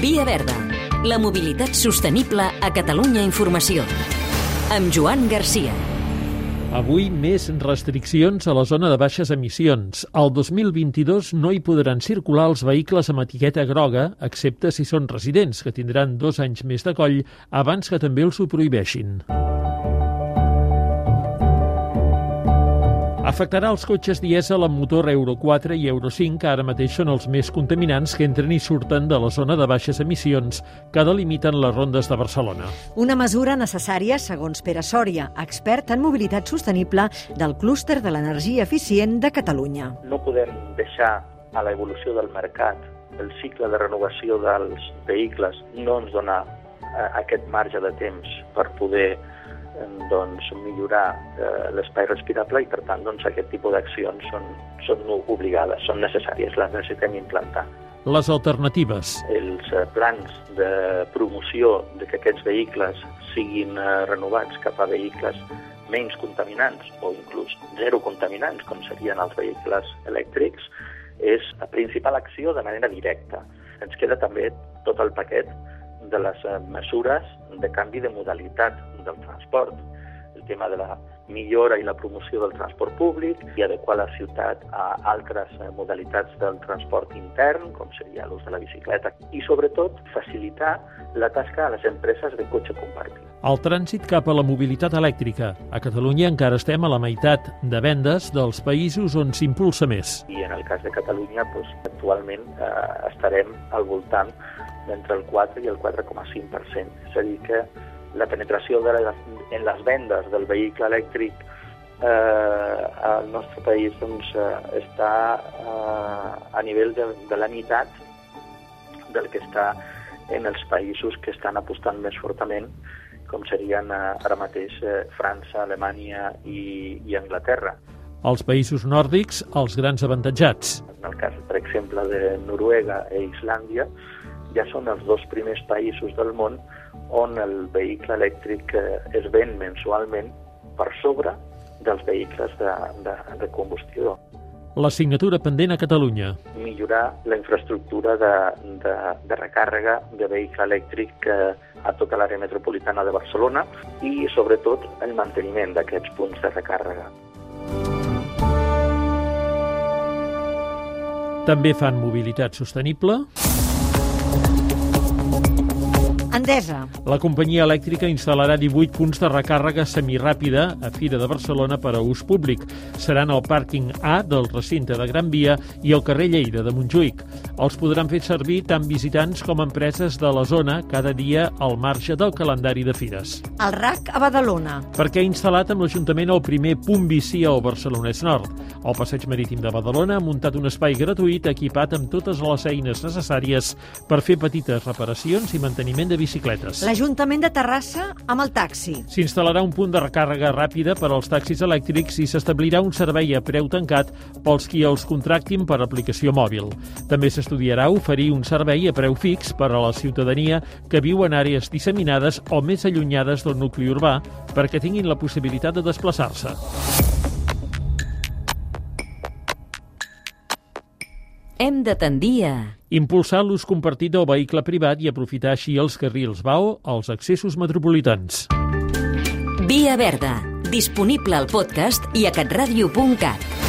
Via Verda. La mobilitat sostenible a Catalunya Informació. Amb Joan Garcia. Avui més restriccions a la zona de baixes emissions. Al 2022 no hi podran circular els vehicles amb etiqueta groga, excepte si són residents, que tindran dos anys més de coll abans que també els ho prohibeixin. Afectarà els cotxes dièsel amb motor Euro 4 i Euro 5, que ara mateix són els més contaminants que entren i surten de la zona de baixes emissions que delimiten les rondes de Barcelona. Una mesura necessària, segons Pere Sòria, expert en mobilitat sostenible del clúster de l'energia eficient de Catalunya. No podem deixar a l'evolució del mercat el cicle de renovació dels vehicles no ens dona eh, aquest marge de temps per poder doncs, millorar eh, l'espai respirable i, per tant, doncs, aquest tipus d'accions són, són obligades, són necessàries, les necessitem implantar. Les alternatives. Els eh, plans de promoció de que aquests vehicles siguin eh, renovats cap a vehicles menys contaminants o inclús zero contaminants, com serien els vehicles elèctrics, és la principal acció de manera directa. Ens queda també tot el paquet de les eh, mesures de canvi de modalitat del transport, el tema de la millora i la promoció del transport públic i adequar la ciutat a altres eh, modalitats del transport intern, com seria l'ús de la bicicleta, i sobretot facilitar la tasca a les empreses de cotxe compartit. El trànsit cap a la mobilitat elèctrica. A Catalunya encara estem a la meitat de vendes dels països on s'impulsa més. I en el cas de Catalunya, doncs, actualment eh, estarem al voltant d'entre el 4 i el 4,5%. És a dir, que la penetració de les, en les vendes del vehicle elèctric eh, al nostre país doncs, eh, està eh, a nivell de, de la meitat del que està en els països que estan apostant més fortament, com serien eh, ara mateix eh, França, Alemanya i, i Anglaterra. Els països nòrdics, els grans avantatjats. En el cas, per exemple, de Noruega i Islàndia, ja són els dos primers països del món on el vehicle elèctric eh, es ven mensualment per sobre dels vehicles de, de, de combustió. L'assignatura pendent a Catalunya. Millorar la infraestructura de, de, de recàrrega de vehicle elèctric eh, a tota l'àrea metropolitana de Barcelona i, sobretot, el manteniment d'aquests punts de recàrrega. També fan mobilitat sostenible. Thank you. Endesa. La companyia elèctrica instal·larà 18 punts de recàrrega semiràpida a Fira de Barcelona per a ús públic. Seran el pàrquing A del recinte de Gran Via i el carrer Lleida de Montjuïc. Els podran fer servir tant visitants com empreses de la zona cada dia al marge del calendari de fires. El RAC a Badalona. Perquè ha instal·lat amb l'Ajuntament el primer punt bici al Barcelonès Nord. El Passeig Marítim de Badalona ha muntat un espai gratuït equipat amb totes les eines necessàries per fer petites reparacions i manteniment de bicicletes. L'Ajuntament de Terrassa amb el taxi. S'instal·larà un punt de recàrrega ràpida per als taxis elèctrics i s'establirà un servei a preu tancat pels qui els contractin per aplicació mòbil. També s'estudiarà oferir un servei a preu fix per a la ciutadania que viu en àrees disseminades o més allunyades del nucli urbà perquè tinguin la possibilitat de desplaçar-se. Hem de tendir a... Impulsar l'ús compartit del vehicle privat i aprofitar així els carrils BAO als accessos metropolitans. Via Verda, disponible al podcast i a catradio.cat.